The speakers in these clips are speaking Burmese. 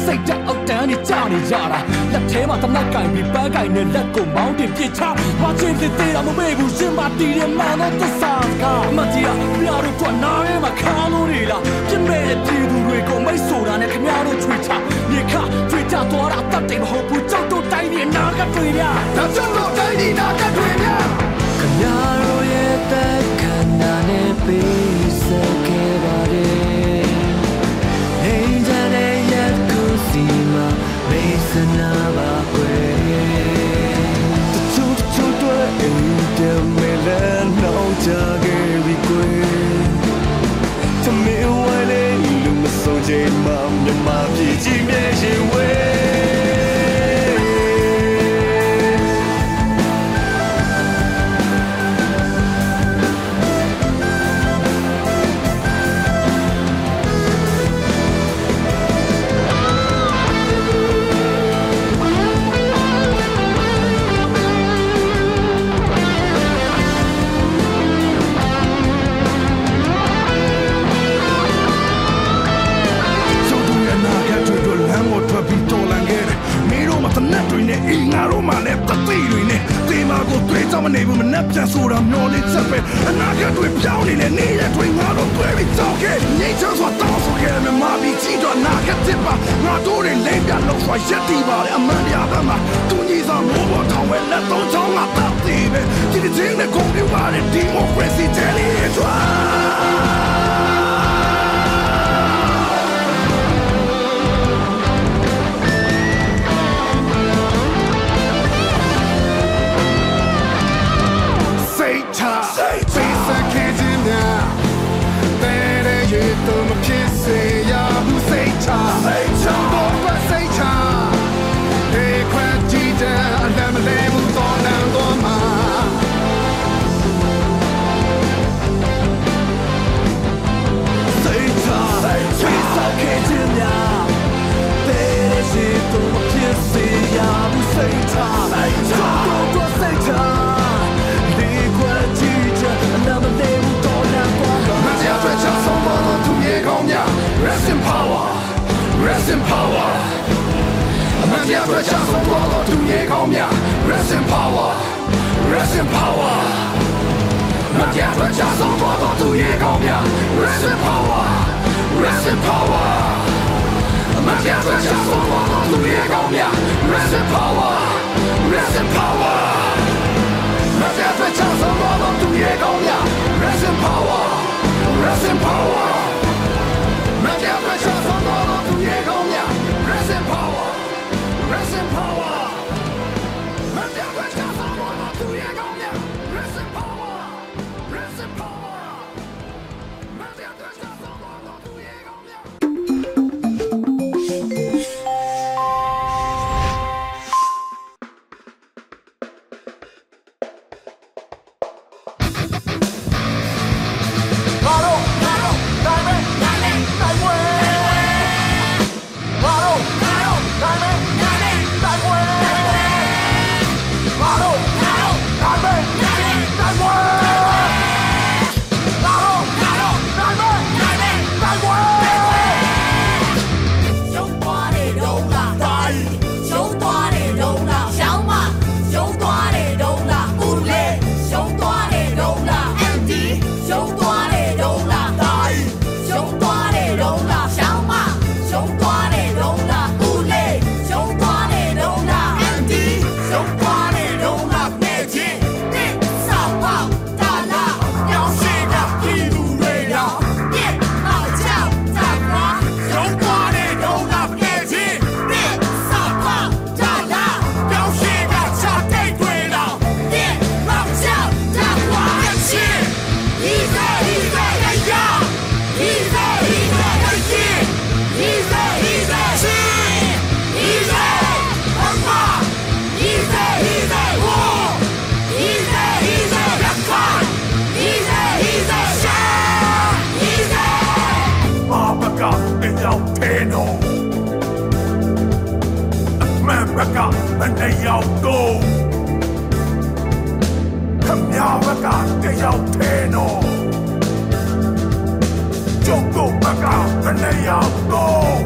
ရှုံးပါပြီးစိတ်တက်အောက်တန်းနေကြနေကြတာလက်ထဲမှာတနက်ကင်ပြီးပန်းကင်နဲ့လက်ကိုမောင်းတင်ပြစ်ချဘာချင်းသေးသေးတော့မမေ့ဘူးရှင်မတီးတဲ့မှန်တော့သစ္စာကအမတရားပြားတို့ကနားထဲမှာခါလို့နေလားပြစ်မဲ့တဲ့ပြည်သူတွေကိုမိတ်ဆိုတာနဲ့ခင်ဗျားတို့ချွေချမြေခချွေချသွားတာတတ်တယ်မဟုတ်ဘူးကြောက်တော့တိုင်းပြည်နာကတွေရဒါကြောင့်တော့တိုင်းဒီနာကတွေများခမရတို့ရဲ့တက်ခဏနဲ့ပေးစခဲ့ မေးစနာပါ နေဘူးမနှက်ပြန်ဆိုတာမျောလေးချက်ပဲအနာကတွေပြောင်းနေလေနေရတွေငါတို့တွေ့ပြီးကြောက်ခဲ့ငိတ်ချမ်းစွာတောင်းဆိုခဲ့တယ်မာပြီးကြည့်တော့နာကတစ်ပါငါတို့တွေလိမ့်ပြလောက်စွာရက်တီပါလေအမှန်တရားဘက်မှာသူကြီးစားမိုးပေါ်ထောင်ဝဲလက်သုံးချောင်းကတတ်သေးပဲဒီဒီချင်းနဲ့ကွန်ပျူတာနဲ့ဒီမိုကရေစီတယ်လီထွာ Rest in power မတရားတွေ့ချဆုံးပေါ်တော့သူမြေကောင်းများ Rest in power Rest in power မတရားတွေ့ချဆုံးပေါ်တော့သူမြေကောင်းများ Rest in power Rest in power မတရားတွေ့ချဆုံးပေါ်တော့သူမြေကောင်းများ Rest in power Rest in power မတရားတွေ့ချဆုံးပေါ်တော့သူမြေကောင်းများ Rest in power Rest in power မတရားတွေ့ချဆုံးပေါ်တော့သူမြေကောင်းများ Rest in power Rest in power မတရားတွေ့ချဆုံး and they all go. Kamyabaga, they all go back up and they all go.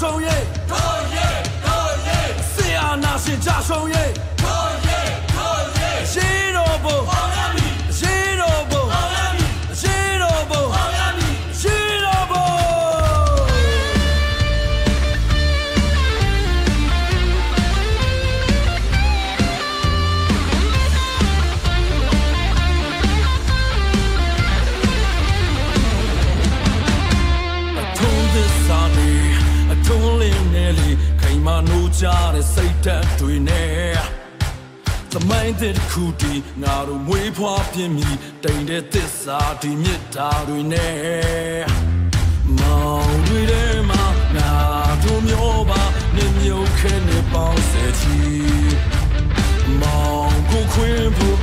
ဆုံးရေးတို့ရေးတို့ရေးဆရာနာရှင်ကြဆုံးရေး တိုင်းသစ်တစ်ခုတည်ငါတို့မွေးဖွားပြင်းပြီးတိမ်တဲ့သစ္စာဒီမြစ်တာတွေနဲ့မောင်တွေထဲမှာငါတို့မျိုးပါနေမြုပ်ခဲနဲ့ပေါင်းစဲချီမောင်ကိုခွင်းဖို့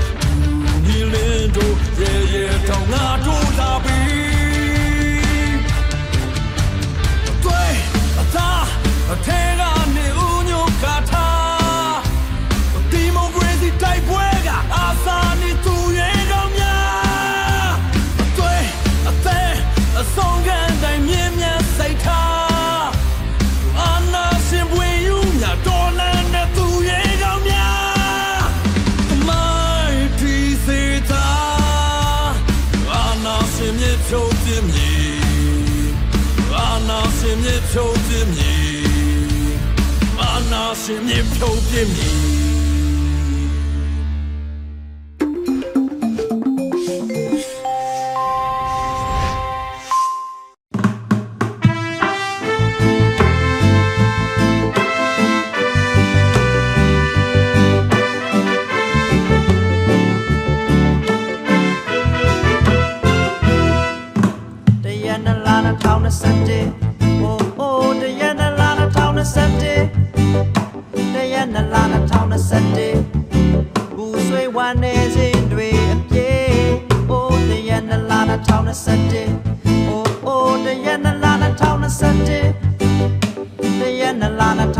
ဒီလင်းတို့ရဲရဲတောင်းငါတို့လာပြီး对，他听啊。千年飘的米。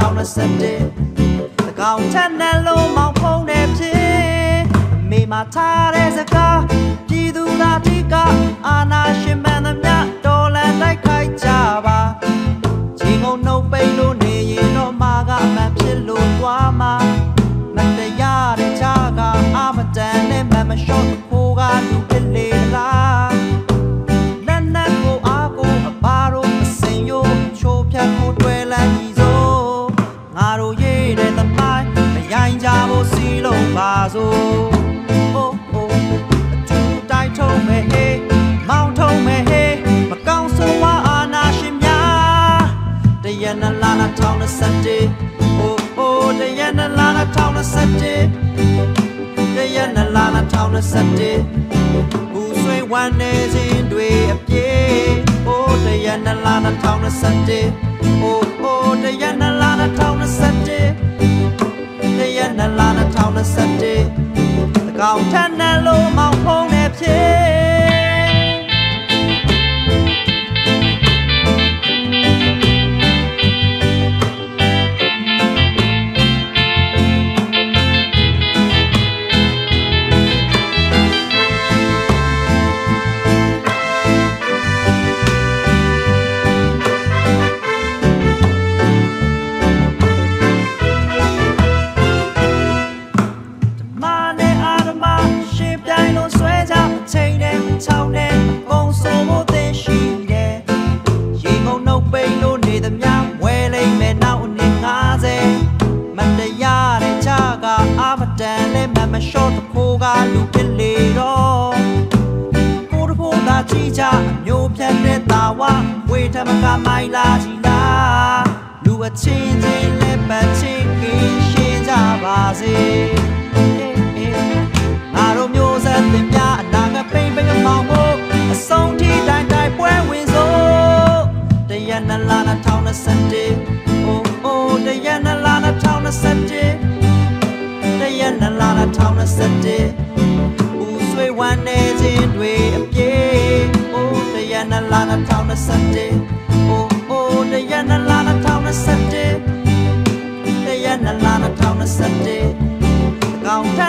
2021သကောင်ထက်နှလုံးမောင်ဖုံးနေဖြစ်အမေမထားတဲ့စကားပြည်သူသာတိကအာနာရှင်မှန်သမျှတော်လန်တိုက်ခိုက်ကြပါချိန်ကုန်နှုတ်ပိတ်လို့နေရင်တော့မာကမှန်ဖြစ်လို့သွားမှာမတရားတဲ့ချာကအာမတန်နဲ့မမလျှော့ခိုးကလူ 2021 Oh oh တရနလာ2021တရနလာ2021ဦးဆွေဝမ်းနေစဉ်တွေအပြေ Oh တရနလာ2021 Oh oh တရနလာ2021တရနလာ2021တကောင်ထန်နယ်လို့မောင်ဖုံးနေဖြစ် ထမကမိုင်လာကြည်လားလူအချင်းချင်းလက်ပတ်ချင်းကင်းရှင်းကြပါစေငါတို့မျိုးဆက်သင်များအနာဂတ်ပိန်ပိန်မောင်ဖို့အဆုံးထိတိုင်းတိုင်းပွဲဝင်စို့တရနလာ2021အိုးအိုးတရနလာ2021တရနလာ2021 2021အိုးအိုးတရနလာ2021တရနလာ2021ကောင်ထ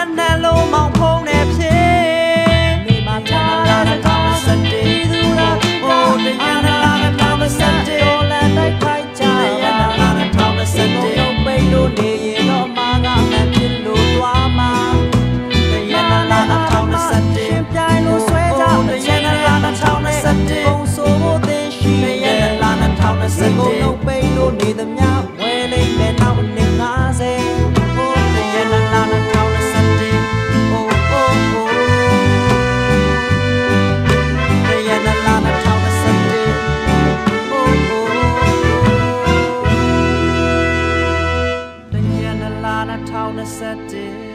တောင်းစ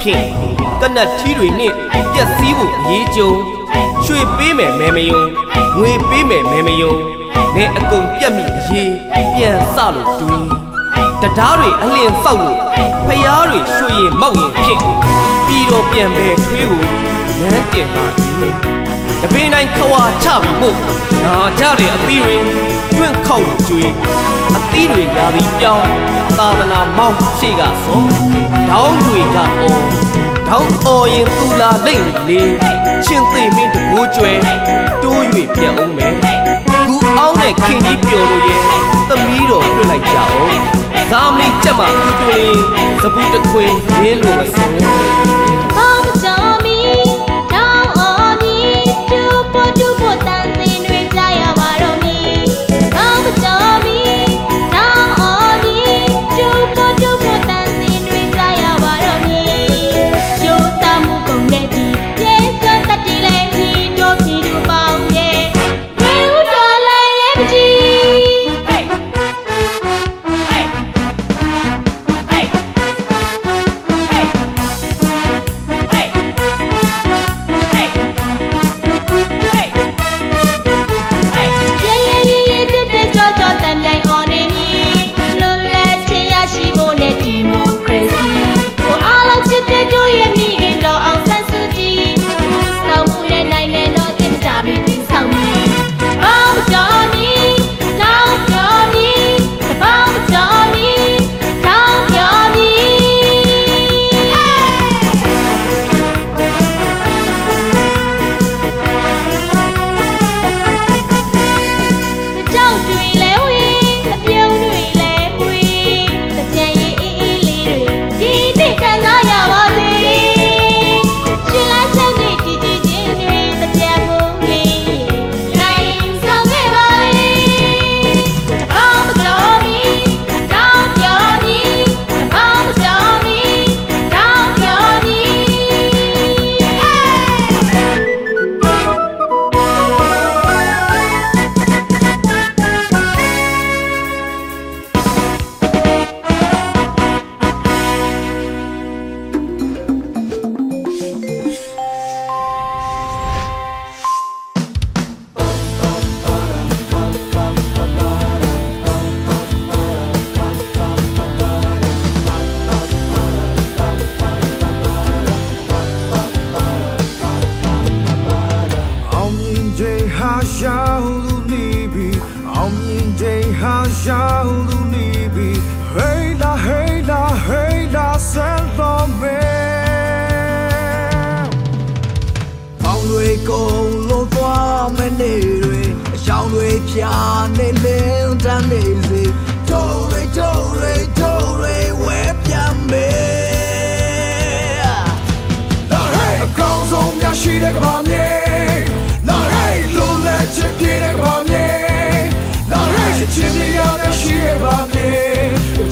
ဖြင့်ကနတ်ထီးတွေနှင့်ပြက်စီးဖို့အရေးကြုံရွှေပေးမယ်မဲမယုံငွေပေးမယ်မဲမယုံငဲအကုန်ပြက်မိအရေးပြန်စလို့တွေးတရားတွေအလင်းဆောက်လို့ဖျားတွေရွှေရင်မောက်ရင်ဖြစ်ပြီးတော့ပြန်ပဲထွေးကိုလမ်းတင်ပါဒီတပင်းတိုင်းခွာချပြီးဖို့နာကြတဲ့အသီးတွေ တွန့်ခောက်လို့ကျွေးအသီးတွေရာပြီးပြောင်းသာသနာမောင်းရှိကဆုံးတောင်းတွေကအော်တောင်းအော်ရင်သူလာလိမ့်လေချင်းသိမင်းတကိုးကျွဲတိုး၍ပြန်အောင်မယ်ကူအောင်းတဲ့ခင်ကြီးပျော်လို့ရဲ့သမီးတော်တွေ့လိုက်ကြအောင်ဇာမင်းကြက်မှာတူတူလေးစပူတခွင်ရင်းလို့မစဲပေါင်းချောမီတောင်းအော်မီတူပေါ်တူပေါ် တဲ့ကဘာမြေလာဟဲ့လုံးလက်ချစ်ပြည့်တဲ့ကဘာမြေလာဟဲ့ချစ်မြေရတဲ့ရှိတဲ့ကဘာမြေ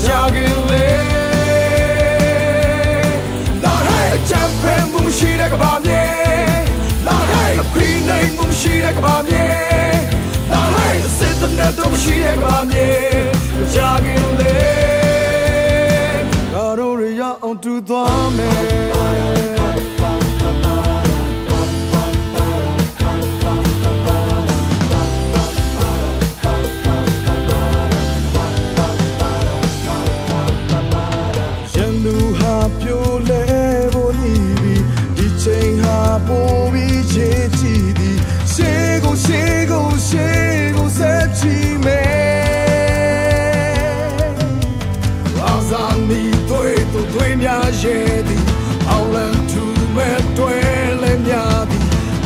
ကြာကင်လေလာဟဲ့ချမ်းဖန်မှုရှိတဲ့ကဘာမြေလာဟဲ့ခရီးနိုင်မှုရှိတဲ့ကဘာမြေလာဟဲ့စစ်တဲ့တော့ရှိတဲ့ကဘာမြေကြာကင်လေကာရိုရရအောင်တူသွားမယ်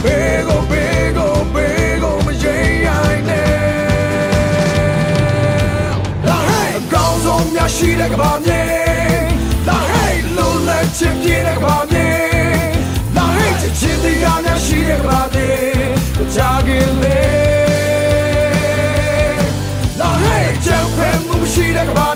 သည်ဘေကိုဘေကိုဘေကိုမရင်ရိုင်းနဲ့ La hey အကောင်းဆုံးများရှိတဲ့ကဘာမြေ La hey လုံးလက်ချစ်ပြည့်တဲ့ကဘာမြေ La hey ချစ်ချင်းတရားများရှိတဲ့ကဘာမြေကြာကင်လေ La hey ချမ်းဖဲမှုရှိတဲ့က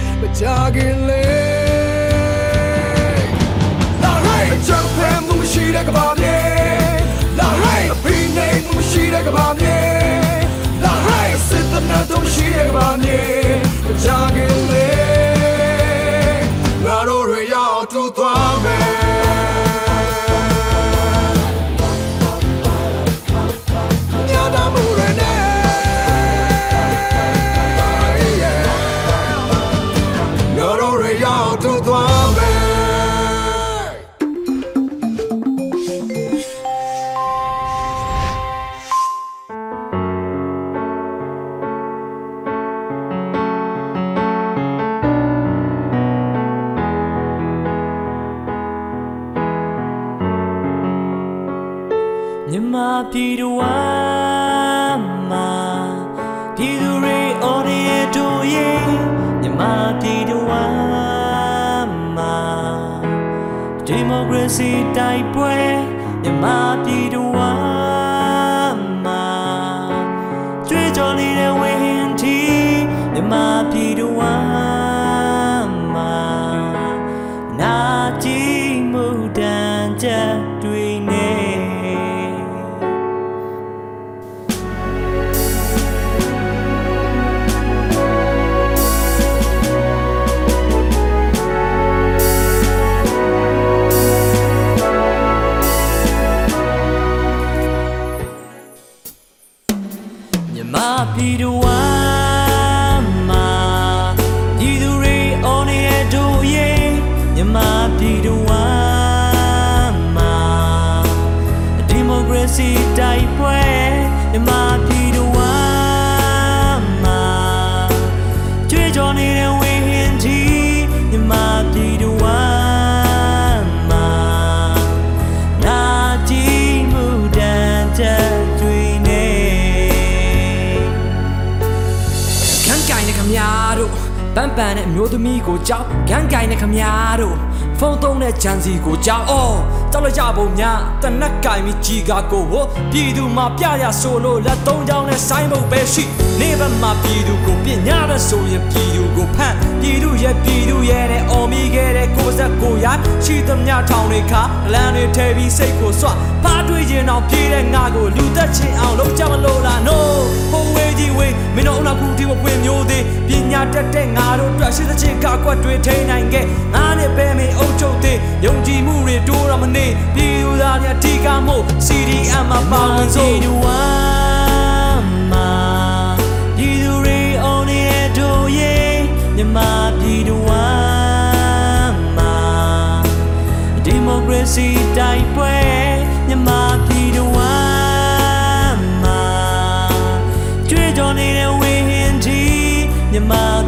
များရှိတဲ့ကဘာမြေမကြခင်လေလာဟိတ်ချမ်းဖဲမှုရှိတဲ့ကဘာမြေ မြမ မျိုးသမီးကိုကြောက်ခန်းကိုင်တဲ့ခမားတို့ဖုန်းသုံးတဲ့ဂျန်စီကိုကြောက်အော်ကြောက်လိုက်ကြပုံများတနက်ကင်ပြီးကြီးကာကိုဟိုပြည်သူမှာပြရဆိုလို့လက်သုံးချောင်းနဲ့ဆိုင်းဖို့ပဲရှိနေဘက်မှာပြည်သူကိုပြညာတဲ့ဆိုရင်ပြည်သူကိုဖန့်ပြည်သူရဲ့ပြည်သူရဲ့တဲ့အော်မီခဲ့တဲ့ကိုယ်ဆက်ကိုရရှိသမျှထောင်တွေခါလမ်းတွေထဲပြီးစိတ်ကိုစွဖားတွေးခြင်းအောင်ပြေးတဲ့ငါကိုလူသက်ချင်းအောင်လုံးကြမလို့လား no ဟိုဝေးကြီးဝေးမင်းတို့အနာကူတီမပွင့်မျိုးသေးပညာတက်တဲ့ငါတို့အတွက်ရှိသချင်းကကွက်တွေထိန်းနိုင်ခဲ့ငါနဲ့ပဲမင်းအုပ်ချုပ်သေးယုံကြည်မှုတွေတိုးရမနေပြည်သူသားများအထီးကမို့ CDM မှာပါဝင်စို့ပြည်တော်ဝမ်းမှာပြည်သူတွေအော်နေရတို့ရဲ့မြမပြည်တော်ဝမ်းမှာဒီမိုကရေစီတိုက်ပွဲ မြမ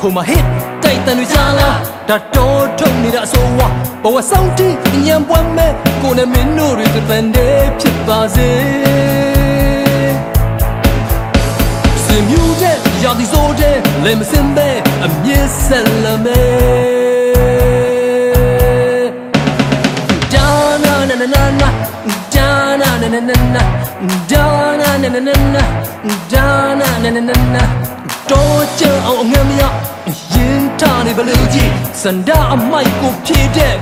ဟိုမှာ hit တိုက်တန်တွေကြားလာဒါတော့ထုတ်နေတဲ့အဆိုးဝါဘဝဆောင်တီညံပွမ်းမဲ့ကိုနဲ့မင်းတို့တွေတန်တဲ့ဖြစ်ပါစေစင်မြူတဲ့ရာဒီဆိုတဲ့လေမစင်ပဲအမြင့်ဆက်လမဲ da na na na na na da na na na na na da na na na na na da na na na na na တော့ကြအောင်အငမ်းမရရင်ထားနေဘလို့ကြီးစန္ဒအမိုက်ကိုဖြည့်တဲ့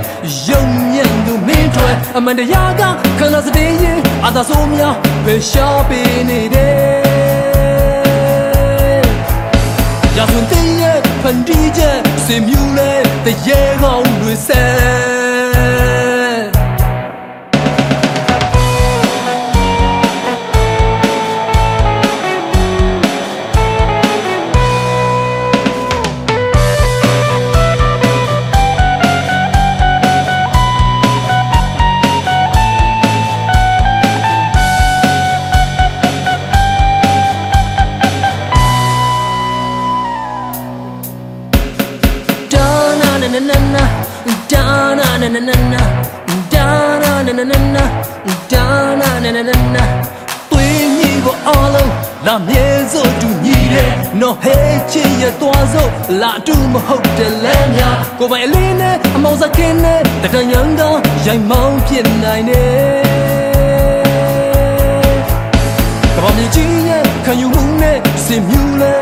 ယုံညံ့သူမင်းတွေအမှန်တရားကခန္ဓာစတဲ့ရင်အသာဆိုးများပဲရှားပေးနေတယ်ရာဇဝင်တည်းရဲ့ဖန်တီးချက်စင်မြူလဲတရေကောင်းတွေဆဲ လုံးလာမြဲစို့တူညီတယ်နော်ဟဲချစ်ရသွားစို့လာတူမဟုတ်တယ်လဲများကိုယ်ပိုင်အလေးနဲ့အမောင်စကင်းနဲ့တတန်ရန်ကရိုက်မောင်းဖြစ်နိုင်တယ်ကဘာမြေကြီးရဲ့ခံယူမှုနဲ့စင်မြူလဲ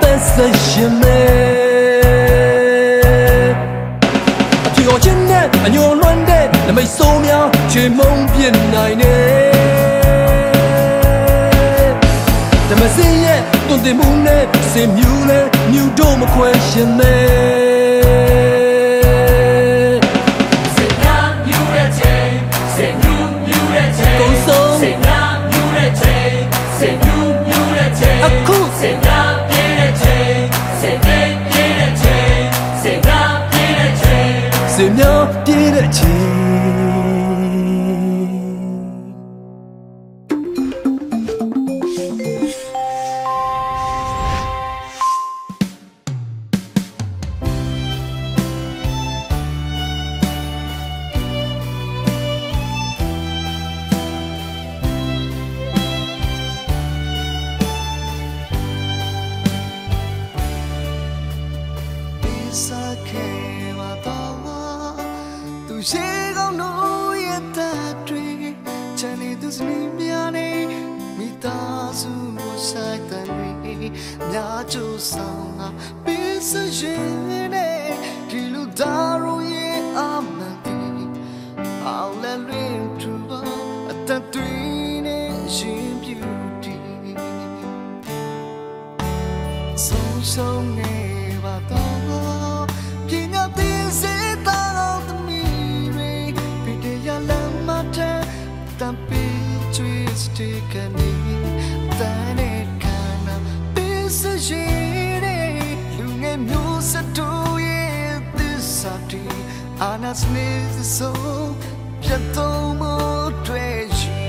သက်သက်ရှင်မဲအဖြောချင်းနဲ့အညိုလွမ်းတဲ့နမိတ်ဆိုးများချေမုံပြစ်နိုင်နေ ဓမ္မစင်ရဲ့တွင်တင်မှုနဲ့စင်မြူလဲမြူတော့မခွဲရှင်မဲ ဆုံးရှုံးနေပါတော့ပြင်းရတဲ့စေတာတော်သမီးတွေပြည့်ရလမ်းမတဲ့တံပီချွေးစတေကနေတန်တဲ့ကနာပစ္စရေးတဲ့လူငယ်မျိုးစတူရဲ့သစ္စာတီအာနာစနေဆိုပြတ်တော့မတွေ့ရှိ